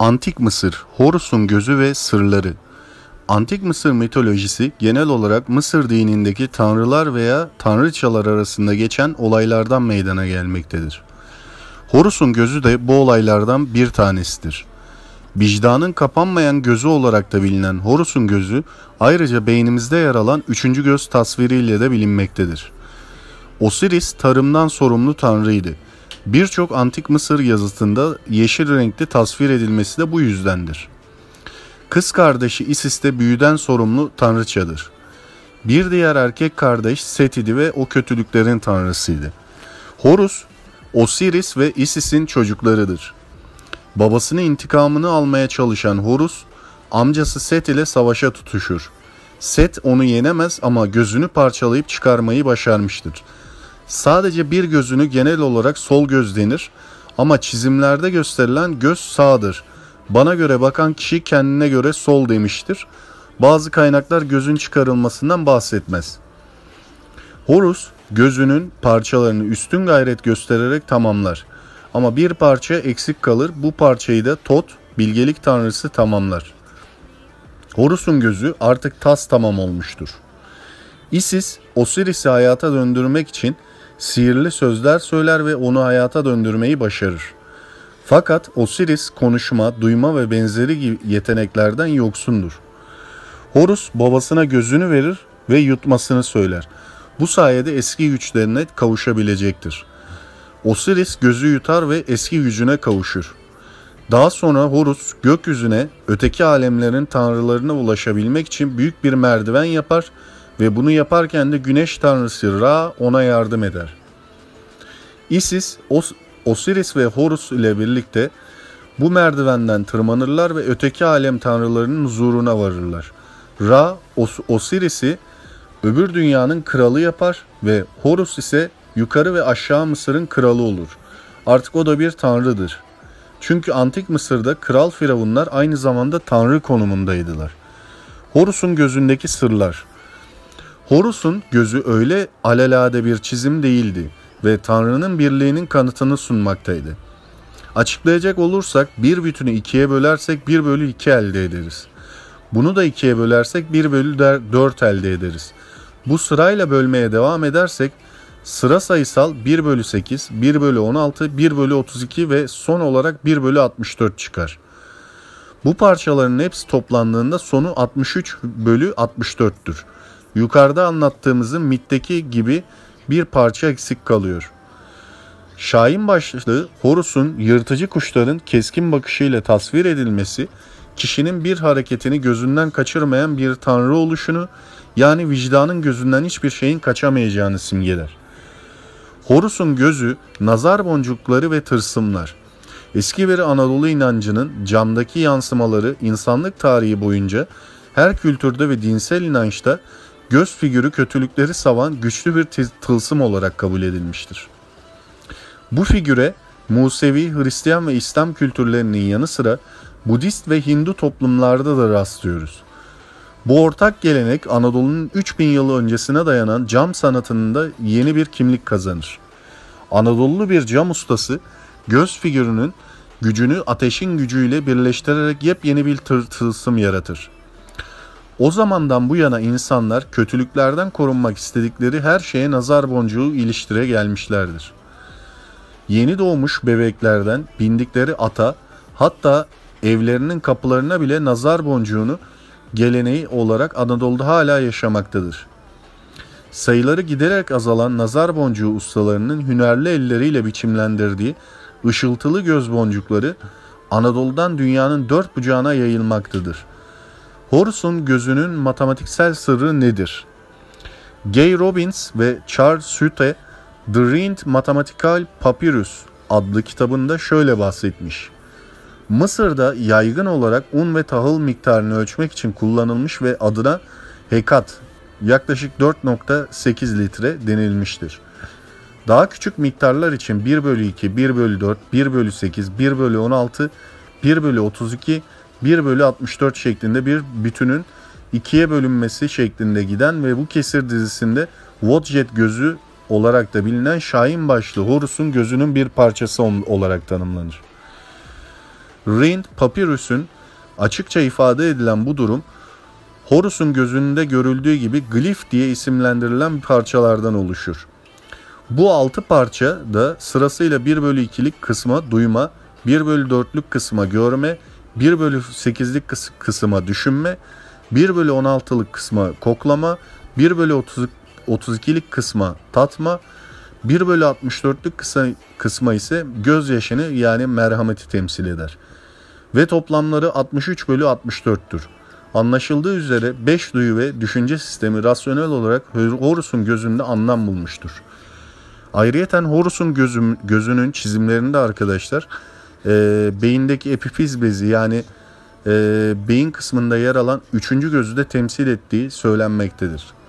Antik Mısır, Horus'un gözü ve sırları. Antik Mısır mitolojisi genel olarak Mısır dinindeki tanrılar veya tanrıçalar arasında geçen olaylardan meydana gelmektedir. Horus'un gözü de bu olaylardan bir tanesidir. Vicdanın kapanmayan gözü olarak da bilinen Horus'un gözü ayrıca beynimizde yer alan üçüncü göz tasviriyle de bilinmektedir. Osiris tarımdan sorumlu tanrıydı. Birçok antik Mısır yazıtında yeşil renkte tasvir edilmesi de bu yüzdendir. Kız kardeşi Isis de büyüden sorumlu tanrıçadır. Bir diğer erkek kardeş Set idi ve o kötülüklerin tanrısıydı. Horus, Osiris ve Isis'in çocuklarıdır. Babasının intikamını almaya çalışan Horus, amcası Set ile savaşa tutuşur. Set onu yenemez ama gözünü parçalayıp çıkarmayı başarmıştır. Sadece bir gözünü genel olarak sol göz denir ama çizimlerde gösterilen göz sağdır. Bana göre bakan kişi kendine göre sol demiştir. Bazı kaynaklar gözün çıkarılmasından bahsetmez. Horus gözünün parçalarını üstün gayret göstererek tamamlar. Ama bir parça eksik kalır. Bu parçayı da Tot, bilgelik tanrısı tamamlar. Horus'un gözü artık tas tamam olmuştur. Isis, Osiris'i hayata döndürmek için sihirli sözler söyler ve onu hayata döndürmeyi başarır. Fakat Osiris konuşma, duyma ve benzeri yeteneklerden yoksundur. Horus babasına gözünü verir ve yutmasını söyler. Bu sayede eski güçlerine kavuşabilecektir. Osiris gözü yutar ve eski gücüne kavuşur. Daha sonra Horus gökyüzüne öteki alemlerin tanrılarına ulaşabilmek için büyük bir merdiven yapar ve bunu yaparken de güneş tanrısı Ra ona yardım eder. Isis, Os Osiris ve Horus ile birlikte bu merdivenden tırmanırlar ve öteki alem tanrılarının huzuruna varırlar. Ra, Os Osiris'i öbür dünyanın kralı yapar ve Horus ise yukarı ve aşağı Mısır'ın kralı olur. Artık o da bir tanrıdır. Çünkü antik Mısır'da kral firavunlar aynı zamanda tanrı konumundaydılar. Horus'un gözündeki sırlar Horus'un gözü öyle alelade bir çizim değildi ve Tanrı'nın birliğinin kanıtını sunmaktaydı. Açıklayacak olursak bir bütünü ikiye bölersek 1 bölü 2 elde ederiz. Bunu da ikiye bölersek 1 bölü 4 elde ederiz. Bu sırayla bölmeye devam edersek sıra sayısal 1 bölü 8, 1 bölü 16, 1 bölü 32 ve son olarak 1 bölü 64 çıkar. Bu parçaların hepsi toplandığında sonu 63 bölü 64'tür. Yukarıda anlattığımızın mitteki gibi bir parça eksik kalıyor. Şahin başlı Horus'un yırtıcı kuşların keskin bakışıyla tasvir edilmesi, kişinin bir hareketini gözünden kaçırmayan bir tanrı oluşunu, yani vicdanın gözünden hiçbir şeyin kaçamayacağını simgeler. Horus'un gözü, nazar boncukları ve tırsımlar. Eski bir Anadolu inancının camdaki yansımaları insanlık tarihi boyunca her kültürde ve dinsel inançta göz figürü kötülükleri savan güçlü bir tılsım olarak kabul edilmiştir. Bu figüre Musevi, Hristiyan ve İslam kültürlerinin yanı sıra Budist ve Hindu toplumlarda da rastlıyoruz. Bu ortak gelenek Anadolu'nun 3000 yılı öncesine dayanan cam sanatının da yeni bir kimlik kazanır. Anadolu bir cam ustası göz figürünün gücünü ateşin gücüyle birleştirerek yepyeni bir tılsım yaratır. O zamandan bu yana insanlar kötülüklerden korunmak istedikleri her şeye nazar boncuğu iliştire gelmişlerdir. Yeni doğmuş bebeklerden bindikleri ata hatta evlerinin kapılarına bile nazar boncuğunu geleneği olarak Anadolu'da hala yaşamaktadır. Sayıları giderek azalan nazar boncuğu ustalarının hünerli elleriyle biçimlendirdiği ışıltılı göz boncukları Anadolu'dan dünyanın dört bucağına yayılmaktadır. Horus'un gözünün matematiksel sırrı nedir? Gay Robbins ve Charles Sute The Ringed Mathematical Papyrus adlı kitabında şöyle bahsetmiş. Mısır'da yaygın olarak un ve tahıl miktarını ölçmek için kullanılmış ve adına hekat yaklaşık 4.8 litre denilmiştir. Daha küçük miktarlar için 1 bölü 2, 1 bölü 4, 1 bölü 8, 1 bölü 16, 1 bölü 32 1 bölü 64 şeklinde bir bütünün ikiye bölünmesi şeklinde giden ve bu kesir dizisinde Vodjet gözü olarak da bilinen Şahin başlı Horus'un gözünün bir parçası olarak tanımlanır. Rind Papyrus'un açıkça ifade edilen bu durum Horus'un gözünde görüldüğü gibi glif diye isimlendirilen parçalardan oluşur. Bu altı parça da sırasıyla 1 bölü 2'lik kısma duyma, 1 bölü 4'lük kısma görme, 1 bölü 8'lik kısma düşünme, 1 bölü 16'lık kısma koklama, 1 bölü 30, 32'lik kısma tatma, 1 bölü 64'lük kısma, kısma ise gözyaşını yani merhameti temsil eder. Ve toplamları 63 bölü 64'tür. Anlaşıldığı üzere 5 duyu ve düşünce sistemi rasyonel olarak Horus'un gözünde anlam bulmuştur. Ayrıyeten Horus'un gözüm, gözünün çizimlerinde arkadaşlar e, beyindeki epifiz bezi yani e, beyin kısmında yer alan üçüncü gözü de temsil ettiği söylenmektedir.